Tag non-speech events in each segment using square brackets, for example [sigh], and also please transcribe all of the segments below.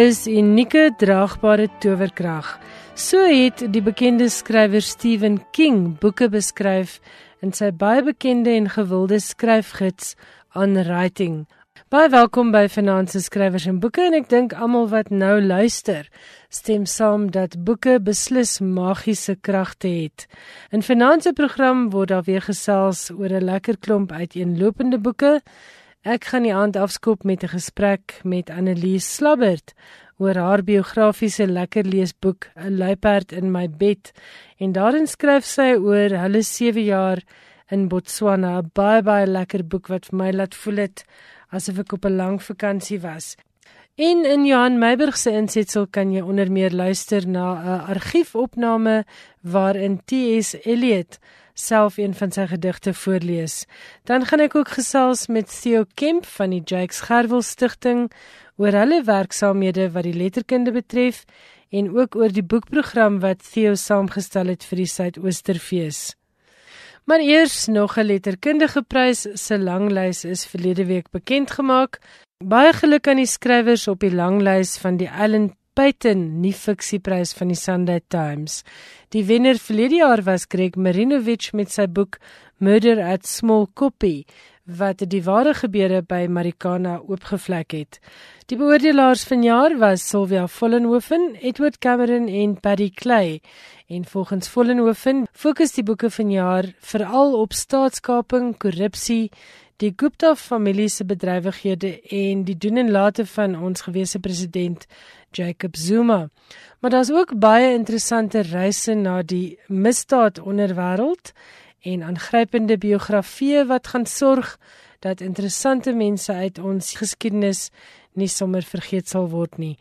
Is unieke draagbare towerkrag. So het die bekende skrywer Stephen King boeke beskryf in sy baie bekende en gewilde skryfgids On Writing. Baie welkom by Finansies Skrywers en Boeke en ek dink almal wat nou luister, stem saam dat boeke beslis magiese kragte het. In Finansies program word daar weer gesels oor 'n lekker klomp uiteenlopende boeke. Ek gaan die aand afskop met 'n gesprek met Annelies Slabbert oor haar biografiese lekker leesboek 'n luiperd in my bed en daarin skryf sy oor hulle 7 jaar in Botswana 'n baie baie lekker boek wat vir my laat voel het asof ek op 'n lang vakansie was. En in Johan Meiburg se insetsel kan jy onder meer luister na 'n argiefopname waarin T.S. Eliot self een van sy gedigte voorlees. Dan gaan ek ook gesels met Theo Kemp van die Jakes Gerwel Stichting oor hulle werksaamhede wat die letterkunde betref en ook oor die boekprogram wat Theo saamgestel het vir die Suidoosterfees. Maar eers nog 'n letterkundige prys se langlys is verlede week bekend gemaak. Baie geluk aan die skrywers op die langlys van die Allen Peyton nie fiksieprys van die Sunday Times. Die wenner verlede jaar was Greg Marinovich met sy boek Murder at Small Copy wat die ware gebeure by Marikana oopgevlek het. Die beoordelaars vanjaar was Sylvia Vollenhoven, Edward Cameron en Paddy Clay. En volgens Vollenhoven fokus die boeke vanjaar veral op staatskaping, korrupsie, die Gupta familie se bedrywighede en die doen en late van ons gewese president Jacob Zuma. Maar daar's ook baie interessante reise na die misdaad onderwêreld en aangrypende biografieë wat gaan sorg dat interessante mense uit ons geskiedenis nie sommer vergeet sal word nie.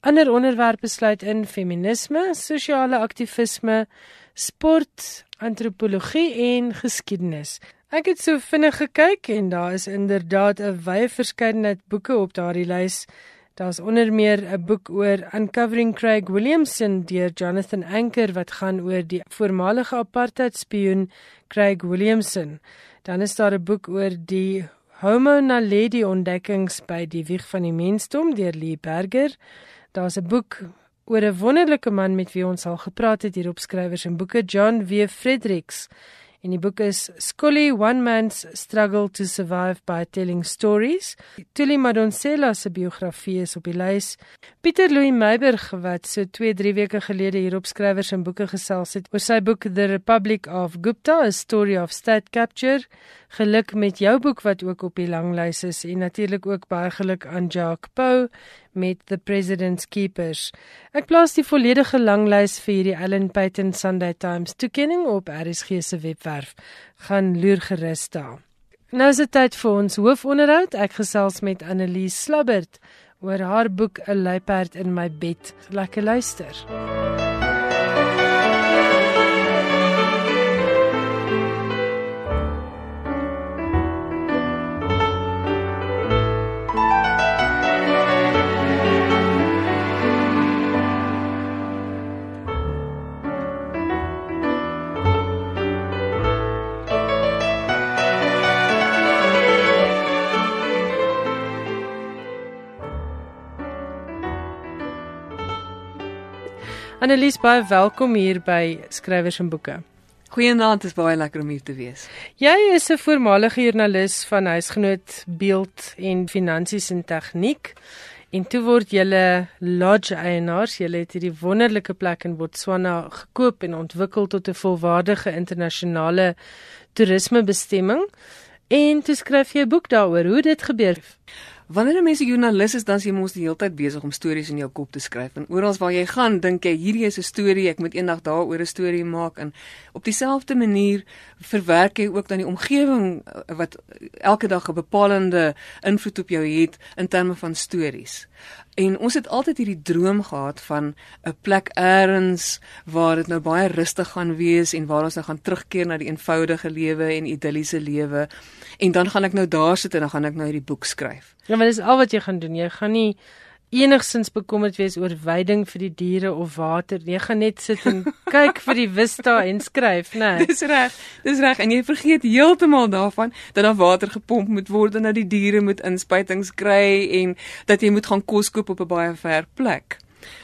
Ander onderwerpe sluit in feminisme, sosiale aktivisme, sport, antropologie en geskiedenis. Ek het so vinnig gekyk en daar is inderdaad 'n wye verskeidenheid boeke op daardie lys. Daar's onder meer 'n boek oor Uncovering Craig Williamson deur Jonathan Anker wat gaan oor die voormalige apartheid spioen Craig Williamson. Dan is daar 'n boek oor die Homo naledi ontdekkings by die wieg van die mensdom deur Lee Berger. Daar's 'n boek oor 'n wonderlike man met wie ons al gepraat het hier op skrywers en boeke John W Fredericks. En die boek is Scully One Man's Struggle to Survive by Telling Stories. Tuli Madonsela se biografie is op die lys. Pieter Louw Meiberg wat so 2-3 weke gelede hier op skrywers en boeke gesels het oor sy boek The Republic of Gupta: A Story of State Capture. Geluk met jou boek wat ook op die langlys is en natuurlik ook baie geluk aan Jacques Pau met The President's Keepers. Ek plaas die volledige langlys vir hierdie Ellen Peyton Sunday Times toekenning op RSG se webwerf. Gaan loer gerus daar. Nou is dit tyd vir ons hoofonderhoud. Ek gesels met Annelies Slabbert oor haar boek 'n luiperd in my bed. Lekker luister. Annelies baie welkom hier by Skrywers en Boeke. Goeienaand, dit is baie lekker om hier te wees. Jy is 'n voormalige joernalis van Huisgenoot Beeld en Finansies en Tegniek. En toe word 'n lodge eienaars. Jy het hierdie wonderlike plek in Botswana gekoop en ontwikkel tot 'n volwaardige internasionale toerismebestemming. En toe skryf jy 'n boek daaroor hoe dit gebeur. Wanneer 'n mens 'n joernalis is, dan is jy mos die hele tyd besig om stories in jou kop te skryf. En oral waar jy gaan, dink jy hierdie is 'n storie, ek moet eendag daaroor 'n storie maak en op dieselfde manier verwerk jy ook dan die omgewing eh, wat elke dag 'n bepalende invloed op jou het in terme van stories. En ons het altyd hierdie droom gehad van 'n plek eers waar dit nou baie rustig gaan wees en waar ons nou gaan terugkeer na die eenvoudige lewe en idilliese lewe. En dan gaan ek nou daar sit en dan gaan ek nou hierdie boek skryf. Ja, maar dis al wat jy gaan doen. Jy gaan nie enigsins bekommerd wees oor veiding vir die diere of water. Jy gaan net sit en [laughs] kyk vir die vista en skryf, né? Nee. [laughs] Dis reg. Dis reg en jy vergeet heeltemal daarvan dat daar water gepomp moet word en dat die diere moet inspuitings kry en dat jy moet gaan kos koop op 'n baie ver plek.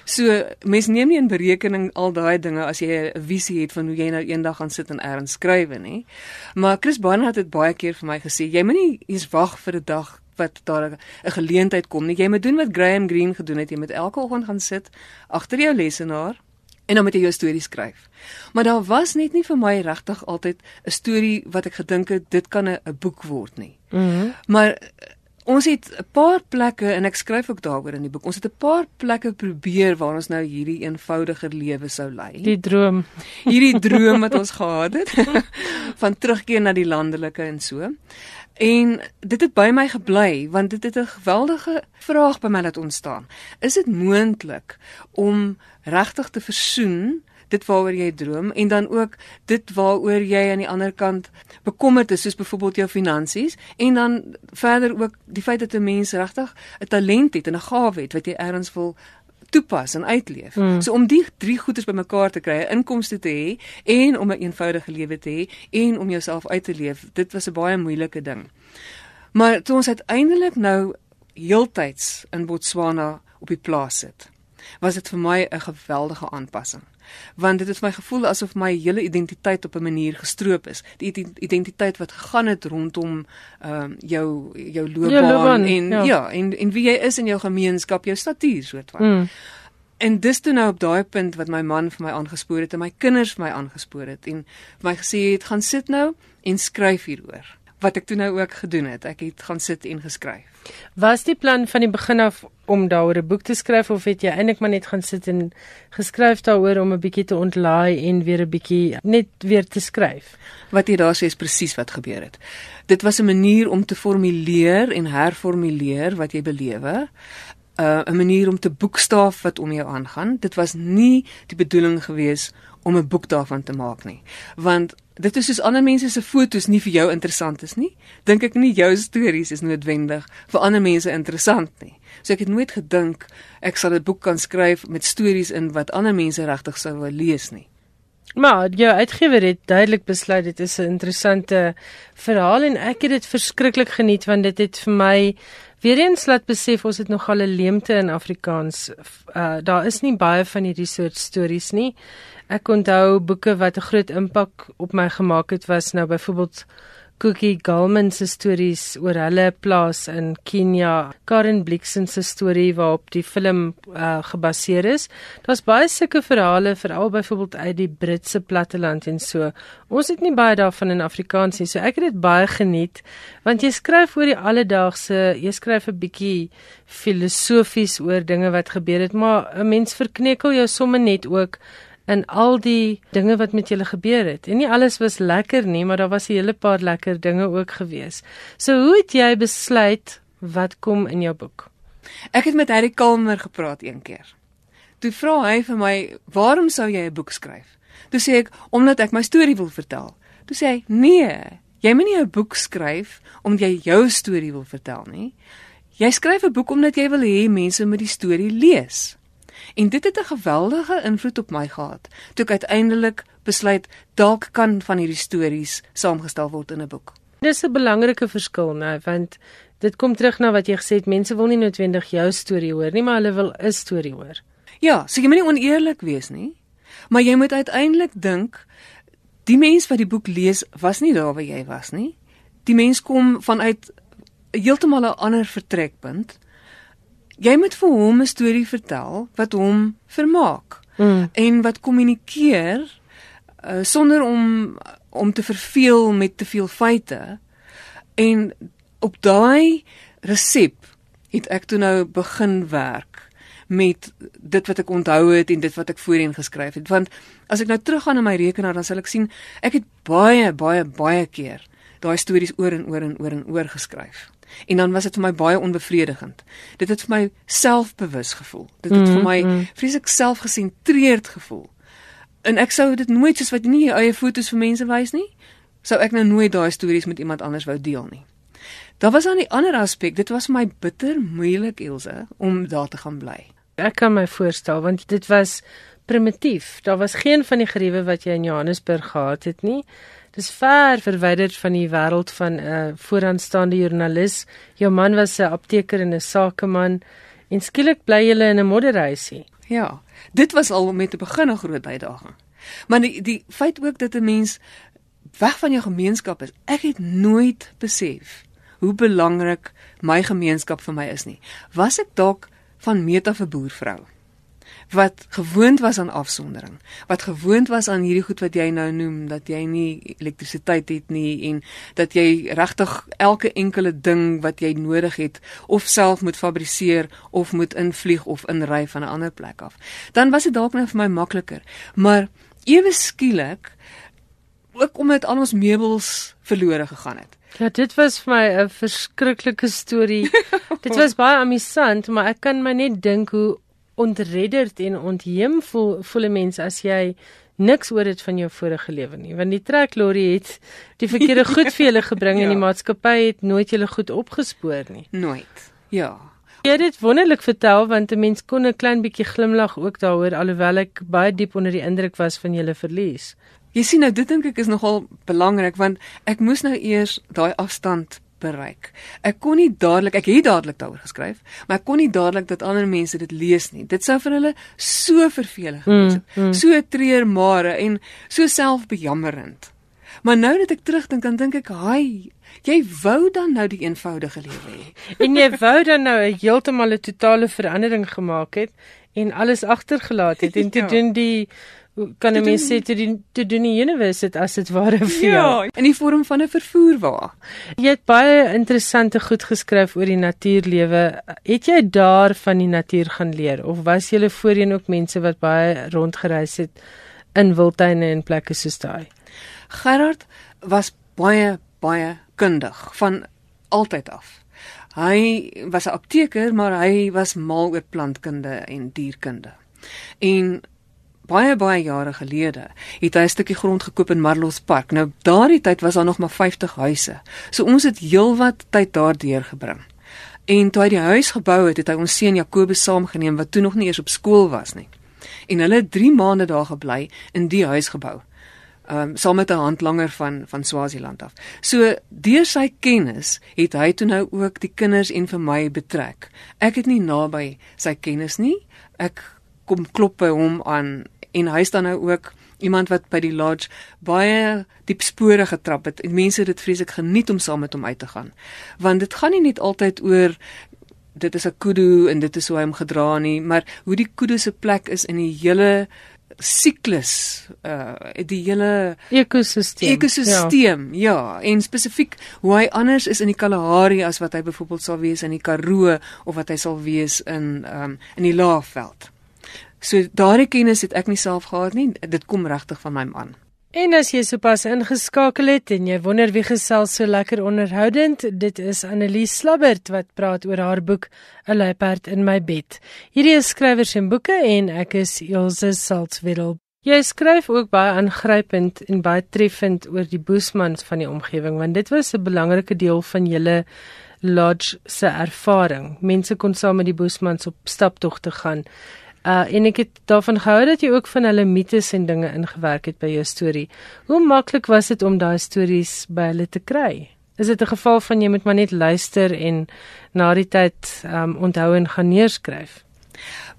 So mens neem nie in berekening al daai dinge as jy 'n visie het van hoe jy nou eendag gaan sit en erns skrywe nie. Maar Chris Barnard het baie keer vir my gesê jy moenie eens wag vir 'n dag wat daar 'n geleentheid kom nie. Jy moet doen wat Graham Greene gedoen het. Jy moet elke oggend gaan sit agter jou lesenaar en dan moet jy jou storie skryf. Maar daar was net nie vir my regtig altyd 'n storie wat ek gedink het dit kan 'n boek word nie. Mm maar ons het 'n paar plekke en ek skryf ook daaroor in die boek. Ons het 'n paar plekke probeer waar ons nou hierdie eenvoudiger lewe sou lei. Die droom. Hierdie droom wat ons gehad het [laughs] van terugkeer na die landelike en so. En dit het by my gebly want dit het 'n geweldige vraag by my laat ontstaan. Is dit moontlik om regtig te versoen dit waaroor jy droom en dan ook dit waaroor jy aan die ander kant bekommerd is soos byvoorbeeld jou finansies en dan verder ook die feit dat 'n mens regtig 'n talent het en 'n gawe het wat jy ergens wil toepas en uitleef. Mm. So om die drie goeders bymekaar te kry, inkomste te hê en om 'n een eenvoudige lewe te hê en om jouself uit te leef, dit was 'n baie moeilike ding. Maar toe ons uiteindelik nou heeltyds in Botswana op die plaas sit, was dit vir my 'n geweldige aanpassing want dit het vir my gevoel asof my hele identiteit op 'n manier gestroop is. Die identiteit wat gegaan het rondom ehm uh, jou jou loopbaan, ja, loopbaan en ja. ja, en en wie jy is in jou gemeenskap, jou statuur soort van. Mm. En dis toe nou op daai punt wat my man vir my aangespoor het en my kinders vir my aangespoor het en vir my gesê het gaan sit nou en skryf hieroor wat ek toe nou ook gedoen het. Ek het gaan sit en geskryf. Was die plan van die begin af om daaroor 'n boek te skryf of het jy eintlik maar net gaan sit en geskryf daaroor om 'n bietjie te ontlaai en weer 'n bietjie net weer te skryf? Wat jy daar sê is presies wat gebeur het. Dit was 'n manier om te formuleer en herformuleer wat jy belewe. 'n uh, 'n manier om te boekstaaf wat om jou aangaan. Dit was nie die bedoeling gewees om 'n boek daarvan te maak nie. Want dit is soos ander mense se fotos nie vir jou interessant is nie. Dink ek nie jou stories is noodwendig vir ander mense interessant nie. So ek het nooit gedink ek sal 'n boek kan skryf met stories in wat ander mense regtig sou wil lees nie. Maar jou uitgewer het duidelik besluit dit is 'n interessante verhaal en ek het dit verskriklik geniet want dit het vir my weer eens laat besef ons het nog al 'n leemte in Afrikaans. Uh daar is nie baie van hierdie soort stories nie. Ek onthou boeke wat 'n groot impak op my gemaak het was nou byvoorbeeld Cookie Gallman se stories oor hulle plaas in Kenia, Karen Blixen se storie waarop die film uh, gebaseer is. Daar's baie sulke verhale veral byvoorbeeld uit die Britse platteland en so. Ons het nie baie daarvan in Afrikaans nie, so ek het dit baie geniet want jy skryf oor die alledaagse, jy skryf 'n bietjie filosofies oor dinge wat gebeur het, maar 'n mens verknekel jou somme net ook in al die dinge wat met julle gebeur het. En nie alles was lekker nie, maar daar was 'n hele paar lekker dinge ook gewees. So hoe het jy besluit wat kom in jou boek? Ek het met Harry Kalmer gepraat een keer. Toe vra hy vir my, "Waarom sou jy 'n boek skryf?" Toe sê ek, "Omdat ek my storie wil vertel." Toe sê hy, "Nee, jy moet nie 'n boek skryf omdat jy jou storie wil vertel nie. Jy skryf 'n boek omdat jy wil hê mense moet die storie lees." En dit het 'n geweldige invloed op my gehad. Toe ek uiteindelik besluit dalk kan van hierdie stories saamgestel word in 'n boek. Dis 'n belangrike verskil, nou, want dit kom terug na wat jy gesê het, mense wil nie noodwendig jou storie hoor nie, maar hulle wil 'n storie hoor. Ja, so jy moet nie oneerlik wees nie, maar jy moet uiteindelik dink die mens wat die boek lees was nie daar waar jy was nie. Die mens kom vanuit heeltemal 'n ander vertrekpunt. Jy moet vir hom 'n storie vertel wat hom vermaak mm. en wat kommunikeer uh, sonder om om te verveel met te veel feite. En op daai resep het ek toe nou begin werk met dit wat ek onthou het en dit wat ek voorheen geskryf het want as ek nou teruggaan na my rekenaar dan sal ek sien ek het baie baie baie keer daai stories oor en oor en oor en oor geskryf en dan was dit vir my baie onbevredigend. Dit het vir my selfbewus gevoel. Dit het mm, vir my mm. vreeslik selfgesentreerd gevoel. En ek sou dit nooit soos wat nie eie fotos vir mense wys nie, sou ek nou nooit daai stories met iemand anders wou deel nie. Daar was dan die ander aspek, dit was vir my bitter moeilik Elsje om daar te gaan bly. Ek kan my voorstel want dit was primitief. Daar was geen van die geriewe wat jy in Johannesburg gehad het nie. Dis ver verwyderd van die wêreld van 'n uh, vooraanstaande joernalis. Jou man was 'n apteker en 'n sakeman en skielik bly jy in 'n modderhuisie. Ja, dit was al met 'n begin 'n groot uitdaging. Maar die die feit ook dat 'n mens weg van jou gemeenskap is. Ek het nooit besef hoe belangrik my gemeenskap vir my is nie. Was ek dalk van af 'n boervrou? Wat gewoond was aan afsondering, wat gewoond was aan hierdie goed wat jy nou noem dat jy nie elektrisiteit het nie en dat jy regtig elke enkele ding wat jy nodig het of self moet fabriseer of moet invlieg of inry van 'n ander plek af. Dan was dit dalk net vir my makliker. Maar ewe skielik ook omdat al ons meubels verlore gegaan het. Ja, dit was vir my 'n verskriklike storie. [laughs] dit was baie amusant, maar ek kan my net dink hoe ontredderd en ontheem voel voel 'n mens as jy niks oor dit van jou vorige lewe nie. Want die treklorry het die verkeerde goed vir julle gebring [laughs] ja. en die maatskappy het nooit julle goed opgespoor nie. Nooit. Ja. Jy het dit wonderlik vertel want 'n mens kon 'n klein bietjie glimlag ook daaroor alhoewel ek baie diep onder die indruk was van julle verlies. Jy sien nou dit dink ek is nogal belangrik want ek moes nou eers daai afstand bereik. Ek kon nie dadelik, ek het dadelik daaroor geskryf, maar ek kon nie dadelik dat ander mense dit lees nie. Dit sou vir hulle so vervelig gewees het. Mm, mm. So treurmare en so selfbejammerend. Maar nou dat ek terugdink, dan dink ek, "Haai, jy wou dan nou die eenvoudige lewe hê." [laughs] en jy wou dan nou 'n heeltemal 'n totale verandering gemaak het en alles agtergelaat het en [laughs] ja. doen die kan 'n mens sê te doen te doen die universiteit as dit ware vir jou. Ja, in die vorm van 'n vervoerwa. Jy het baie interessante goed geskryf oor die natuurlewe. Het jy daar van die natuur gaan leer of was jy voorheen ook mense wat baie rondgereis het in wildtuine en plekke soos daai? Gerard was baie baie kundig van altyd af. Hy was 'n apteker, maar hy was mal oor plantkunde en dierkunde. En baie baie jare gelede het hy 'n stukkie grond gekoop in Marlos Park. Nou daardie tyd was daar nog maar 50 huise. So ons het heelwat tyd daar deurgebring. En toe hy die huis gebou het, het hy ons seun Jakobus saamgeneem wat toe nog nie eers op skool was nie. En hulle het 3 maande daar gebly in die huis gebou. Ehm um, saam met 'n handlanger van van Swaziland af. So deur sy kennis het hy toe nou ook die kinders en vir my betrek. Ek het nie naby sy kennis nie. Ek kom klop by hom aan en hy staan nou ook iemand wat by die lodge baie diep spore getrap het. En mense het dit vreeslik geniet om saam met hom uit te gaan. Want dit gaan nie net altyd oor dit is 'n kudu en dit is hoe hy hom gedra nie, maar hoe die kudu se plek is in die hele siklus uh die hele ekosisteem ekosisteem ja. ja en spesifiek hoe hy anders is in die Kalahari as wat hy byvoorbeeld sal wees in die Karoo of wat hy sal wees in um in die Laagveld. So daardie kennis het ek nie self gehad nie. Dit kom regtig van my man. En as jy sopas ingeskakel het en jy wonder wie gesels so lekker onderhoudend, dit is Annelies Slabbert wat praat oor haar boek 'n luiperd in my bed. Hierdie is skrywers en boeke en ek is Elsje Saltzwedel. Jy skryf ook baie aangrypend en baie treffend oor die Boesmans van die omgewing want dit was 'n belangrike deel van julle lodge se ervaring. Mense kon saam met die Boesmans op staptogte gaan. Uh en ek het daarvan gehou dat jy ook van hulle mites en dinge ingewerk het by jou storie. Hoe maklik was dit om daai stories by hulle te kry? Is dit 'n geval van jy moet maar net luister en na die tyd um onthou en gaan neerskryf?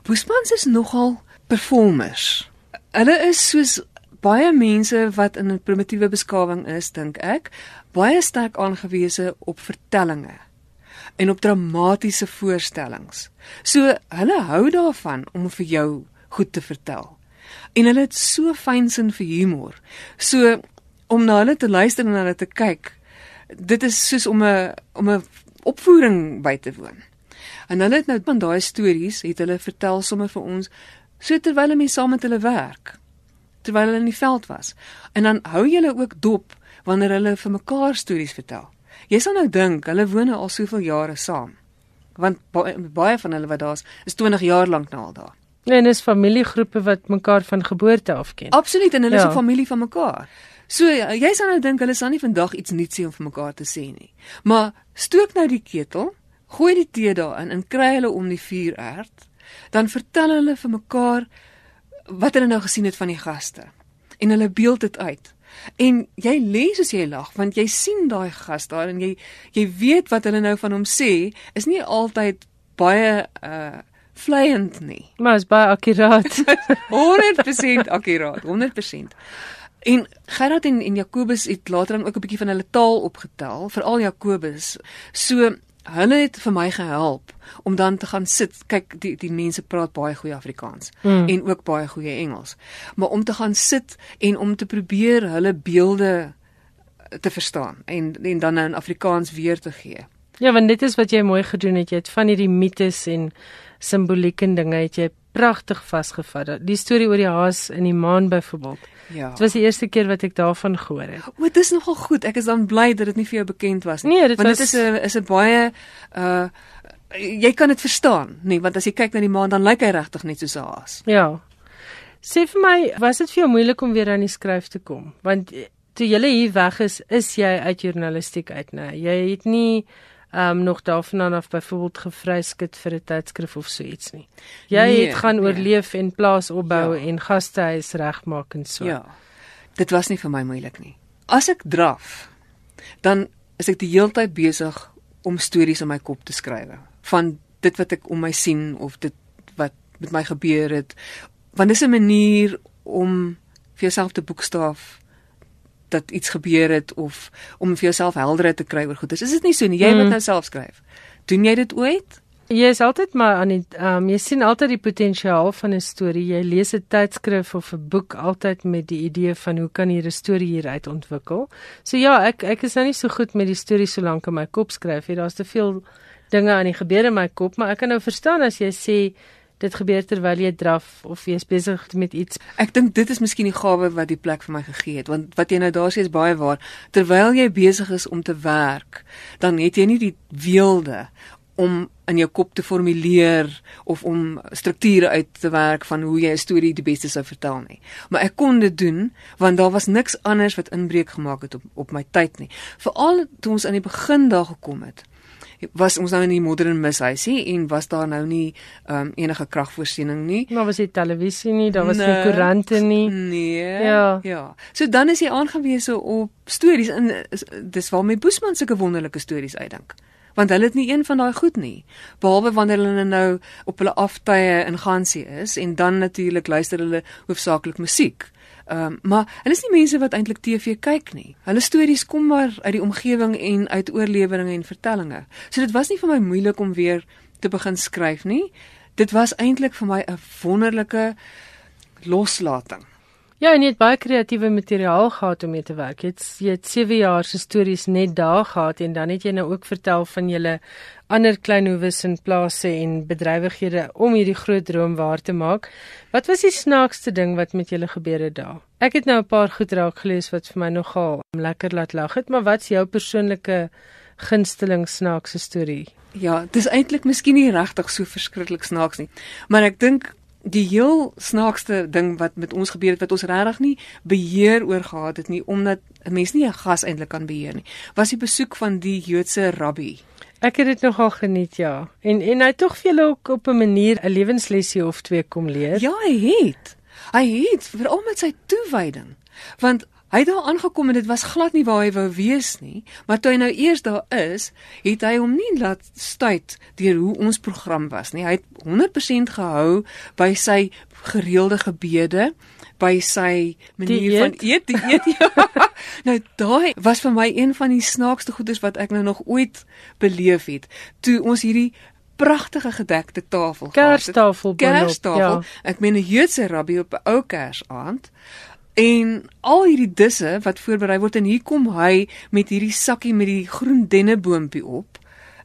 Boesmans is nogal performers. Hulle is soos baie mense wat in 'n primitiewe beskawing is, dink ek, baie sterk aangewese op vertellings en op dramatiese voorstellings. So hulle hou daarvan om vir jou goed te vertel. En hulle het so fyn sin vir humor. So om na hulle te luister en na hulle te kyk, dit is soos om 'n om 'n opvoering by te woon. En hulle het nou van daai stories het hulle vertel sommer vir ons so terwyl hulle saam met hulle werk terwyl hulle in die veld was. En dan hou jy hulle ook dop wanneer hulle vir mekaar stories vertel. Jy sal nou dink hulle woon nou al soveel jare saam. Want baie, baie van hulle wat daar's is 20 jaar lank nou al daar. Ja, en is familiegroepe wat mekaar van geboorte af ken. Absoluut en hulle ja. is 'n familie van mekaar. So jy sal nou dink hulle sal nie vandag iets nuuts sê om vir mekaar te sê nie. Maar stook nou die ketel, gooi die tee daarin en kry hulle om die vuurerd, dan vertel hulle vir mekaar wat hulle nou gesien het van die gaste. En hulle beeld dit uit. En jy lees as jy lag want jy sien daai gas daar en jy jy weet wat hulle nou van hom sê is nie altyd baie uh vleiend nie. Maar is baie akkuraat. 100% akkuraat, 100%. En Gerard en en Jakobus het later dan ook 'n bietjie van hulle taal opgetel, veral Jakobus. So hulle het vir my gehelp om dan te gaan sit. Kyk, die die mense praat baie goeie Afrikaans mm. en ook baie goeie Engels. Maar om te gaan sit en om te probeer hulle beelde te verstaan en en dan nou in Afrikaans weer te gee. Ja, want dit is wat jy mooi gedoen het. Jy het van hierdie mites en simboliek en dinge het jy pragtig vasgevat. Die storie oor die haas in die maan byvoorbeeld. Ja. Dit was die eerste keer wat ek daarvan gehoor het. O, dit is nogal goed. Ek is dan bly dat dit nie vir jou bekend was nie. Nee, dit want was... dit is 'n is 'n baie uh jy kan dit verstaan, nee, want as jy kyk na die maan dan lyk hy regtig net soos 'n haas. Ja. Sê vir my, was dit vir jou moeilik om weer aan die skryf te kom? Want toe jy hier weg is, is jy uit journalistiek uit, né? Nee. Jy het nie um, nog daarvan af byvoorbeeld gevryskit vir 'n tydskrif of so iets nie. Jy nee, het gaan nee. oorleef en plaas opbou ja. en gastehuis regmaak en so. Ja. Dit was nie vir my moeilik nie. As ek draf, dan is ek die hele tyd besig om stories in my kop te skryf van dit wat ek om my sien of dit wat met my gebeur het. Want dis 'n manier om vir jouself te boekstaaf dat iets gebeur het of om vir jouself helderheid te kry oor goeie. Is dit nie so nie? Jy mm. wat nou self skryf. Doen jy dit ooit? Jy is altyd maar aan die ehm um, jy sien altyd die potensiaal van 'n storie. Jy lees 'n tydskrif of 'n boek altyd met die idee van hoe kan hier 'n storie hieruit ontwikkel. So ja, ek ek is nou nie so goed met die storie solank in my kop skryf nie. Daar's te veel dinge aan die gebeur in my kop, maar ek kan nou verstaan as jy sê dit gebeur terwyl jy draf of jy is besig met iets. Ek dink dit is miskien die gawe wat die plek vir my gegee het, want wat jy nou daar sê is baie waar. Terwyl jy besig is om te werk, dan het jy nie die weelde om in jou kop te formuleer of om strukture uit te werk van hoe jy 'n storie die beste sou vertel nie. Maar ek kon dit doen want daar was niks anders wat inbreuk gemaak het op op my tyd nie. Veral toe ons aan die begin daar gekom het was ons nou in die modern mishuisie en was daar nou nie um, enige kragvoorsiening nie. Daar was nie televisie nie, daar was nie koerante nie. Nee. Ja. Ja. So dan is jy aangewese op stories in dis waar my Boesman sulke wonderlike stories uitdink want hulle het nie een van daai goed nie behalwe wanneer hulle nou op hulle aftye in Gansie is en dan natuurlik luister hulle hoofsaaklik musiek. Ehm um, maar hulle is nie mense wat eintlik TV kyk nie. Hulle stories kom maar uit die omgewing en uit oorleweringe en vertellings. So dit was nie vir my moeilik om weer te begin skryf nie. Dit was eintlik vir my 'n wonderlike loslating. Ja, en jy het baie kreatiewe materiaal gehad om mee te werk. Jy het jy het 7 jaar se stories net daar gehad en dan het jy nou ook vertel van julle ander klein hoewes en plase en bedrywighede om hierdie groot droom waar te maak. Wat was die snaakste ding wat met julle gebeur het daar? Ek het nou 'n paar goed raak gelees wat vir my nogal lekker laat lag het, maar wat's jou persoonlike gunsteling snaakse storie? Ja, dis eintlik miskien nie regtig so verskriklik snaaks nie, maar ek dink die heel snaakste ding wat met ons gebeur het wat ons regtig nie beheer oor gehad het nie omdat 'n mens nie 'n gas eintlik kan beheer nie was die besoek van die Joodse rabbi. Ek het dit nogal geniet ja. En en hy tog vir julle ook op 'n manier 'n lewenslesie of twee kom leer. Ja hy het. Hy het veral met sy toewyding want Hy het daar aangekom en dit was glad nie waar hy wou wees nie, maar toe hy nou eers daar is, het hy hom nie laat stuit deur hoe ons program was nie. Hy het 100% gehou by sy gereelde gebede, by sy manier die van eet, die eet. Ja. [laughs] nou daai was vir my een van die snaakste goeders wat ek nou nog ooit beleef het. Toe ons hierdie pragtige gedekte tafel gehad het. Kerstafel, kerstafel. Ja. Ek meen 'n Joodse rabbi op 'n ou kersaand En al hierdie disse wat voorberei word en hier kom hy met hierdie sakkie met die groen denneboompie op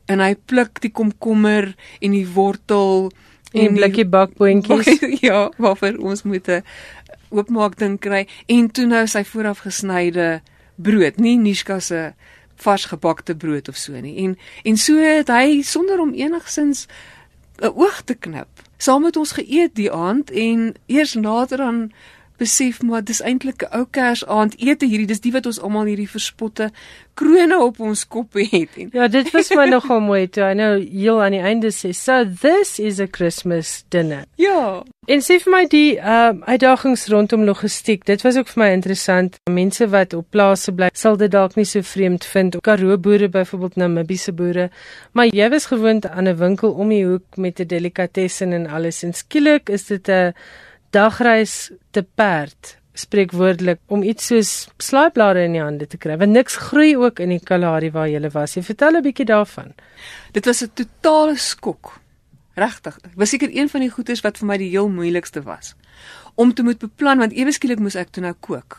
en hy pluk die komkommer en die wortel en blikkie bakboontjies. [laughs] Ja, waarvoor ons moet 'n oopmaak ding kry en toe nou sy vooraf gesnyde brood, nie Nishka se vars gebakte brood of so nie. En en so het hy sonder om enigsins 'n oog te knip saam met ons geëet die aand en eers later dan besef maar dis eintlik 'n ou Kersaand ete hierdie dis die wat ons almal hierdie verspotte krone op ons kop het. En ja, dit was my [laughs] nogal mooi toe. I know heel aan die einde sê, "So this is a Christmas dinner." Ja. En sê vir my die uh uitdagings rondom logistiek. Dit was ook vir my interessant. Mense wat op plase bly, sal dit dalk nie so vreemd vind. Karoo boere byvoorbeeld Namibiese boere, maar jy was gewoond aan 'n winkel om die hoek met 'n delikatessen en alles. En skielik is dit 'n dagreis te perd spreekwoordelik om iets soos slaaiblare in die hande te kry want niks groei ook in die Kalahari waar jy was. Jy vertel 'n bietjie daarvan. Dit was 'n totale skok. Regtig. Dit was seker een van die goeders wat vir my die heel moeilikste was om te moet beplan want ewe skielik moes ek toe nou kook.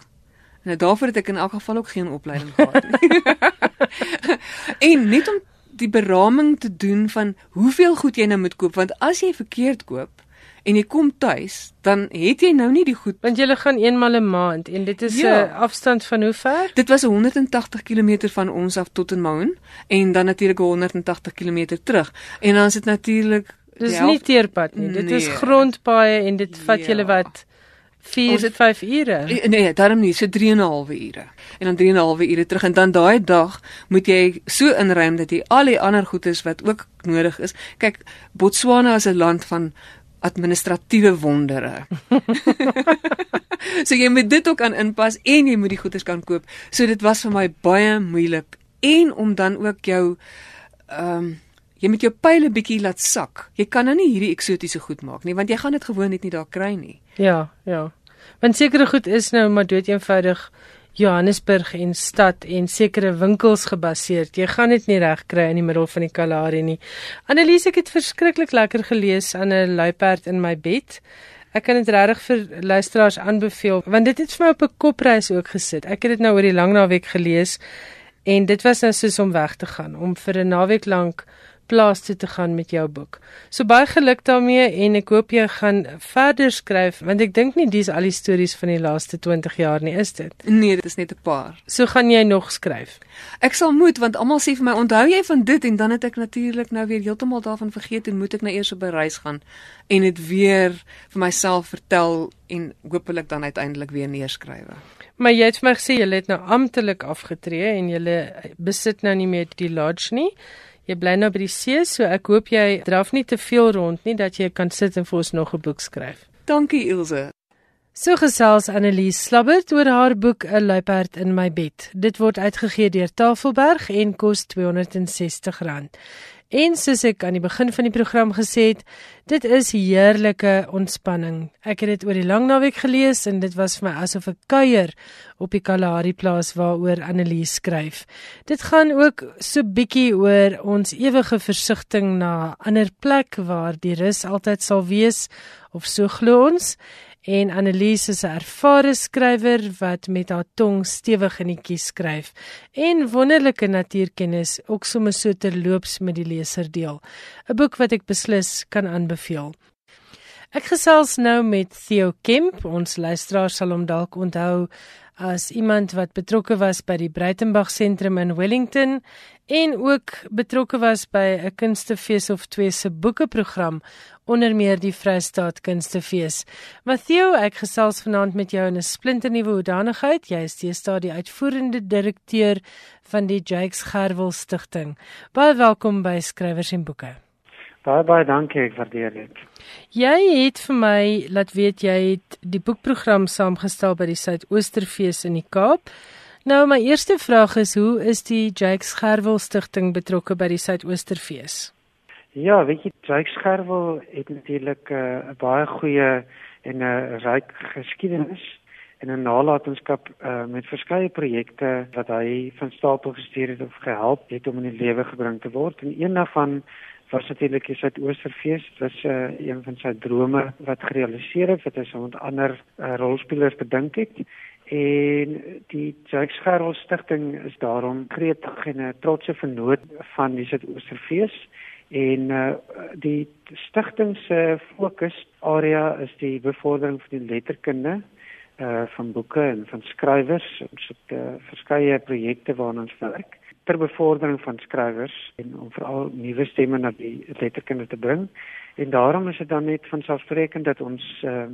En nou daarvoor het ek in elk geval ook geen opleiding gehad nie. [laughs] en net om die beraming te doen van hoeveel goed jy nou moet koop want as jy verkeerd koop en jy kom tuis, dan het jy nou nie die goed want jy gaan eenmal 'n maand en dit is 'n ja. afstand van hoe ver? Dit was 180 km van ons af tot in Maun en dan natuurlik 180 km terug. En dan is dit natuurlik Dis nie teerpad nie. Dit nee. is grondpaaie en dit vat ja. julle wat 4 5 ure. Eh, nee, daarom nie, so 3 en 'n half ure. En dan 3 en 'n half ure terug en dan daai dag moet jy so inruim dat jy al die ander goedes wat ook nodig is. Kyk, Botswana is 'n land van administratiewe wondere. [laughs] so jy moet dit ook aan inpas en jy moet die goederes kan koop. So dit was vir my baie moeilik en om dan ook jou ehm um, jy moet jou pile bietjie laat sak. Jy kan nou nie hierdie eksotiese goed maak nie want jy gaan dit gewoon net nie daar kry nie. Ja, ja. Want sekere goed is nou maar dood eenvoudig Johannesburg en stad en sekere winkels gebaseer. Jy gaan dit nie reg kry in die middel van die Kalahari nie. Annelies, ek het verskriklik lekker gelees aan 'n luiperd in my bed. Ek kan dit regtig vir luisteraars aanbeveel want dit het vir my op 'n kopreis ook gesit. Ek het dit nou oor die lang naweek gelees en dit was nou soos om weg te gaan om vir 'n naweek lank plaas toe te gaan met jou boek. So baie geluk daarmee en ek hoop jy gaan verder skryf want ek dink nie dis al die stories van die laaste 20 jaar nie, is dit? Nee, dit is net 'n paar. So gaan jy nog skryf. Ek sal moet want almal sê vir my onthou jy van dit en dan het ek natuurlik nou weer heeltemal daarvan vergeet en moet ek nou eers op 'n reis gaan en dit weer vir myself vertel en hopelik dan uiteindelik weer neerskrywe. Maar jy het vir my gesê jy het nou amptelik afgetree en jy besit nou nie meer die lodge nie. Jy bly nou by die see, so ek hoop jy draf nie te veel rond nie dat jy kan sit en vir ons nog 'n boek skryf. Dankie Ilse. So gesels Annelies Slabbert oor haar boek 'n luiperd in my bed. Dit word uitgegee deur Tafelberg en kos R260. En soos ek aan die begin van die program gesê het, dit is heerlike ontspanning. Ek het dit oor die lang naweek gelees en dit was vir my asof ek kuier op die Kalahari plaas waaroor Annelies skryf. Dit gaan ook so bietjie oor ons ewige versigtiging na 'n ander plek waar die rus altyd sal wees of so glo ons. En Annelies is 'n ervare skrywer wat met haar tong stewig in die kies skryf en wonderlike natuurkennis ook sommer so terloops met die leser deel. 'n Boek wat ek beslis kan aanbeveel. Ek gesels nou met Theo Kemp. Ons luisteraars sal hom dalk onthou as iemand wat betrokke was by die Breitenberg sentrum in Wellington en ook betrokke was by 'n kunstefees of twee se boekeprogram onder meer die Vrystaat Kunstefees. Matthieu, ek gesels vanaand met jou in 'n splinternuwe hoedanigheid. Jy is die uitvoerende direkteur van die Jakes Gerwel Stichting. Baie welkom by Skrywers en Boeke. Baie baie dankie, ek waardeer dit. Jy het vir my laat weet jy het die boekprogram saamgestel by die Suidoosterfees in die Kaap. Nou my eerste vraag is hoe is die Jakes Gerwel Stichting betrokke by die Suidoosterfees? Ja, weet jy, Jake Scherwel het natuurlik eh, 'n uh, baie goeie en 'n uh, ryk geskiedenis en 'n nalatenskap uh, met verskeie projekte wat hy van stapel gestuur het of gehelp het om in die lewe gebring te word. En een daarvan was natuurlik die Suidoosterfees. Dit was uh, een van sy drome wat gerealiseer het wat hy so 'n ander uh, rolspelers bedink het. En die Jake Scherwel Stichting is daarom gretig en 'n trotse vernoot van die Suidoosterfees en uh, die stigting se fokus area is die bevordering van die letterkunde uh van boeke en van skrywers ons het uh, verskeie projekte waarna ons werk ter bevordering van skrywers en om veral nuwe stemme na die letterkunde te bring. En daarom is dit dan net van selfsprekend dat ons uh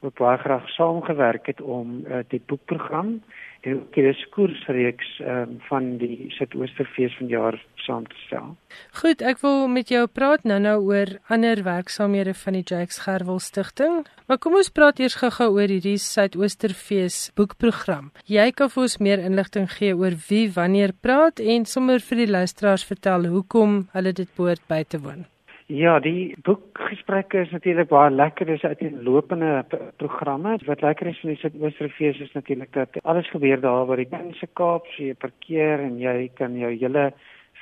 ook baie graag saamgewerk het om uh, die boekprogram en ook die diskursreeks um, van die Suidoosterfees van jaar saam te stel. Goed, ek wil met jou praat nou-nou oor ander werksamehede van die Jacques Gerwel Stichting. Maar kom ons praat eers gou-gou oor hierdie Suidoosterfees boekprogram. Jy kan vir ons meer inligting gee oor wie wanneer praat en sommer vir die luisteraars vertel hoekom hulle dit behoort by te woon. Ja, die boekgesprekke is natuurlik baie lekker. Dis uit die lopende programme. Wat lekker is van die Suidoosterfees is natuurlik dat alles gebeur daar waar die mense Kaap, so jy parkeer en jy kan jou hele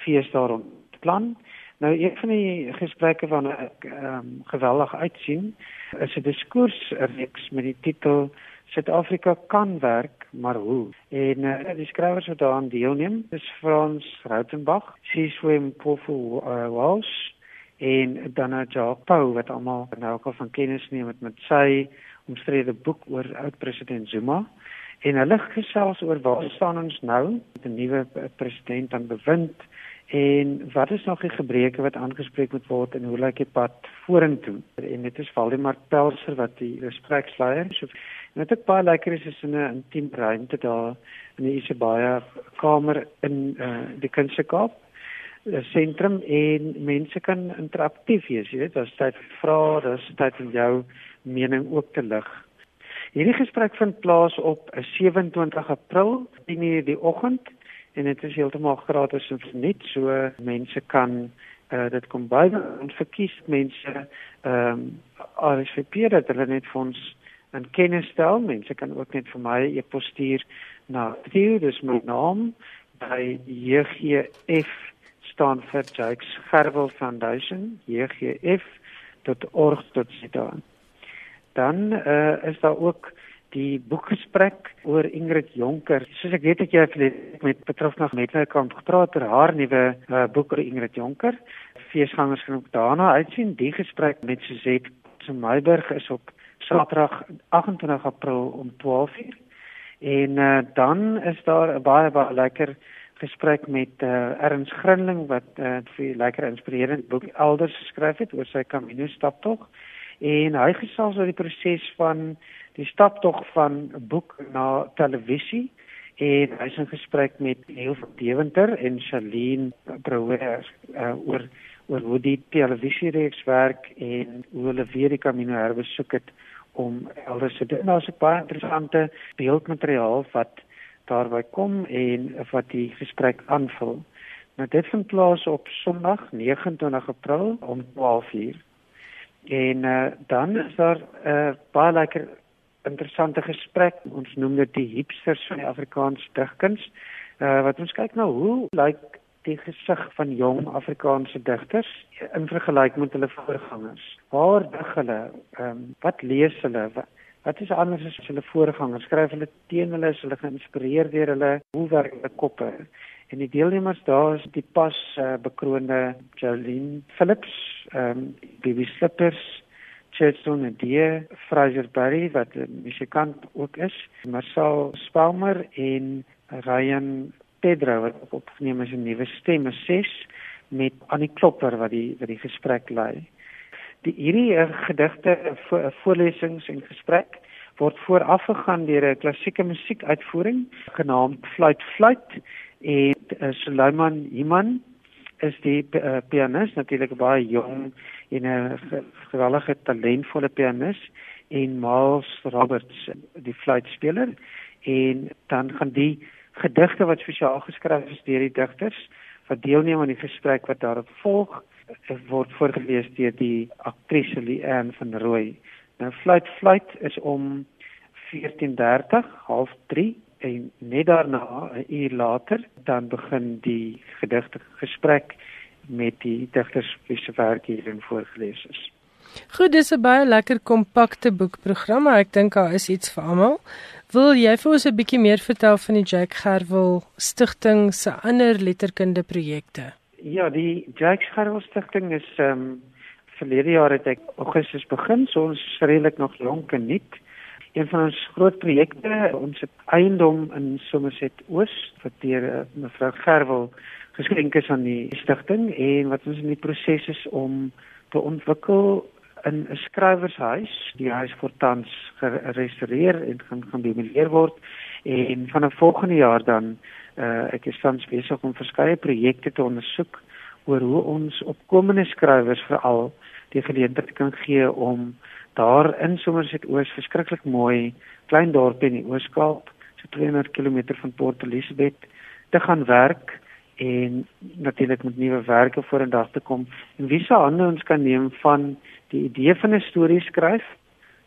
fees daar plan. Nou een van die gesprekke waarna ek ehm um, geweldig uitsien, is 'n diskursreeks met die titel Suid-Afrika kan werk, maar hoe? En uh, die skrywers wat daaraan deelneem, is Frans Rautenbach, Siswem Pofu uh, Walsh en dan nou Jacques Pau wat almal nou ook al van kennis neem met met sy omstrede boek oor oud-president Zuma. En hulle gesels oor waar staan ons nou met 'n nuwe president aan bewind en wat is nog die gebreke wat aangespreek moet word en hoe lyk die pad vorentoe? En dit is Waldemar Pelser wat die gespreksleier so en dit is baie lekker is is in 'n intiem ruimte daar in die Isebaya kamer in uh, die Kunstekaap sentrum en mense kan interaktief wees, jy weet, daar's tyd vir vrae, daar's tyd om jou mening ook te lig. Hierdie gesprek vind plaas op 27 April, 10:00 die oggend en dit is heeltemal gratis en net so mense kan uh, dit kom by en verkies mense ehm um, RSVP dat hulle net vir ons 'n kennis stel. Mense kan ook net vir my e-pos stuur na Theo, dis my naam by JGF staan vir Jakes Gerwel Foundation, jgf.org.za. Dan uh, is daar ook die boekgesprek oor Ingrid Jonker. Soos ek weet het jy met betreffende Metlekamp gepraat oor haar nuwe uh, boek oor Ingrid Jonker. Feesgangers kan ook daarna uitsien. Die gesprek met Suzette Semeyberg is op Saterdag 28 April om 12:00. En uh, dan is daar 'n baie baie lekker gesprek met uh, Ernst Grinling wat uh, vir lekker inspirerend boek elders geskryf het oor sy Camino staptog en hy gesels oor die proses van die staptog van 'n boek na televisie en hy is in gesprek met Neil van Deventer en Charlene Brouwer uh, oor oor hoe die televisiereeks werk en hoe hulle weer die Camino herbesoek het om elders te doen. Nou is 'n baie interessante beeldmateriaal wat daarby kom en wat die gesprek aanvul. Nou dit vind plaas op Sondag 29 April om 12:00. En uh, dan is daar 'n uh, baie lekker interessante gesprek. Ons noem dit die hipsters van die Afrikaanse digkuns. Uh, wat ons kyk nou, hoe lyk die gesig van jong Afrikaanse digters in vergelyking met hulle voorgangers. Waar dig hulle? Ehm um, wat lees hulle? Wat, Wat is anders as hulle voorgangers? Skryf hulle teen hulle, is hulle geïnspireer deur hulle, hoe werk hulle koppe? En die deelnemers daar is die pas uh, bekroonde Jolene Phillips, ehm um, Bibi Slippers, Chetson en die Fraser Berry wat 'n musikant ook is, Marcel Spalmer en Ryan Pedro wat opgeneem is 'n nuwe stemme 6 met Annie Klopper wat die wat die gesprek lei. Die hierdie uh, gedigte vo voorlesings en gesprek word voorafgegaan deur 'n klassieke musiekuitvoering genaamd Fluit Fluit en uh, Suleiman Iman is die uh, pianis natuurlik baie jong en 'n geweldige talentvolle pianis en Miles Roberts die fluitspeler. En dan gaan die gedigte wat spesiaal geskryf is deur die digters wat deelneem aan die gesprek wat daarop volg word voorgeles deur die aktrise Leanne van Rooi. Nou fluit fluit is om 14:30 half 3 en net daarna 'n uur later dan begin die gedigte gesprek met die digters wie se werk hierin voorgeles is. Goed, dis 'n baie lekker kompakte boekprogram, ek dink daar is iets vir almal. Wil jy vir ons 'n bietjie meer vertel van die Jack Gerwel Stichting se ander letterkunde projekte? Ja, die Jacques Gerwel Stichting is ehm um, verlede jaar het ek Augustus begin, so ons is redelik nog jonk en nuut. Een van ons groot projekte, ons het eiendom in Somerset Oos deur uh, mevrou Gerwel geskenk is aan die stigting en wat ons in die proses is om te ontwikkel in 'n skrywershuis. Die huis word tans gerestoreer en gaan gaan bemeleer word en vanaf volgende jaar dan uh, ek is tans besig om verskeie projekte te ondersoek oor hoe ons opkomende skrywers veral die geleentheid kan gee om daar in Somerset-Oos verskriklik mooi klein dorpie in die Oos-Kaap, so 200 km van Port Elizabeth te gaan werk en natuurlik met nuwe werke vorendag te kom. En wie se hande ons kan neem van die idee van 'n storie skryf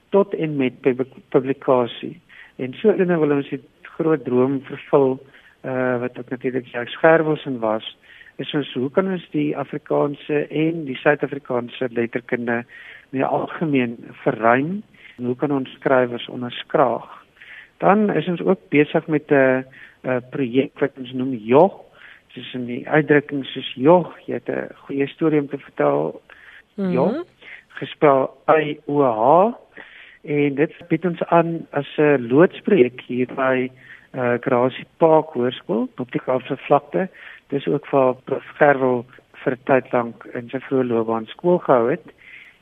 tot en met publikasie. En so dan wil ons 'n groot droom vervul uh wat ook natuurlik Jacques Scherwelsen was. Is ons hoe kan ons die Afrikaanse en die Suid-Afrikaanse letterkunde meer algemeen verruim en hoe kan ons skrywers onderskraag? Dan is ons ook besig met 'n 'n projek wat ons noem JOG soos in die uitdrukking soos jog, jy het 'n goeie storie om te vertel. Mm -hmm. Jog gespel I O H en dit bied ons aan as 'n loodsprojek hier by uh Gracie Park Hoërskool op die Kaapse vlakte. Dis ook vir Prof Gerwel vir tyd lank in sy vroeë loopbaan skool gehou het.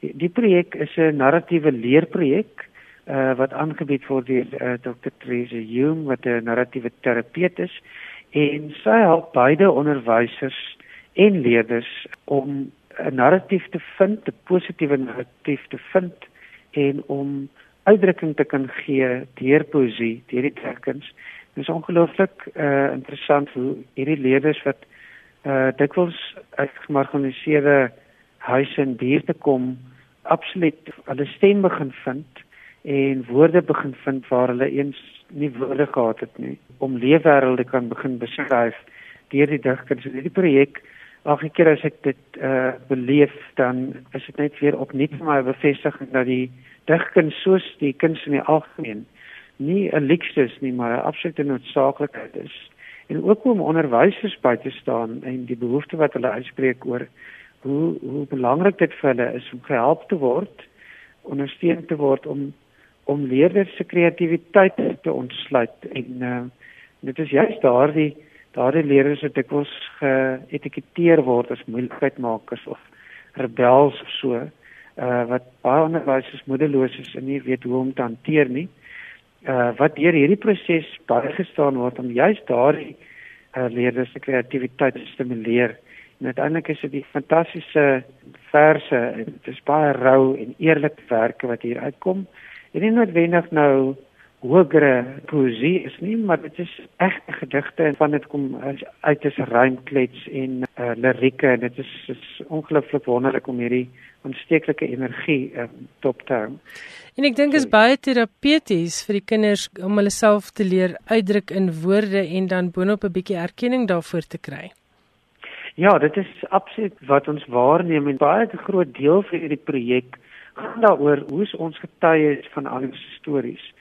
Die, projek is 'n narratiewe leerprojek uh wat aangebied word deur uh, Dr. Theresa Hume wat 'n narratiewe terapeut is en sy help beide onderwysers en leerders om 'n narratief te vind, 'n positiewe narratief te vind en om uitdrukking te kan gee deur poesie, deur die tekens. Dit is ongelooflik uh interessant hoe hierdie leerders wat uh dikwels uit gemarginaliseerde huise en buurte kom, absoluut hulle stem begin vind en woorde begin vind waar hulle eens nie woorde gehad het nie om leefwêrelde kan begin beskryf deur die digkuns. So hierdie projek elke keer as ek dit uh beleef dan is dit net weer opnuut vir my bevestiging dat die digkuns soos die kuns in die algemeen nie 'n luuksus nie maar 'n absolute noodsaaklikheid is. En ook om onderwysers by te staan en die behoefte wat hulle uitspreek oor hoe hoe belangrik dit vir hulle is om gehelp te word, ondersteun te word om om leerders se kreatiwiteit te ontsluit en uh, dit is juist daardie daardie leerders wat dikwels geetiketeer word as moeilikheidmakers of rebels of so uh, wat baie onderwysers moedeloos is en nie weet hoe om te hanteer nie uh, wat deur hierdie proses baie gestaan word om juist daardie uh, leerders se kreatiwiteit te stimuleer. En uiteindelik is dit die fantastiese verse dit is baie rou en eerlik werke wat hier uitkom. En nie noodwendig nou hogere poesie is nie, maar dit is egte gedigte en van dit kom uit as rymklets en uh, lirieke en dit is, is ongelooflik wonderlik om hierdie aansteeklike energie um, top te hou. En ek dink is baie terapeuties vir die kinders om hulle self te leer uitdruk in woorde en dan boonop 'n bietjie erkenning daarvoor te kry. Ja, dit is absoluut wat ons waarneem en baie 'n groot deel vir hierdie projek gaan daaroor hoe ons getuie van al die stories.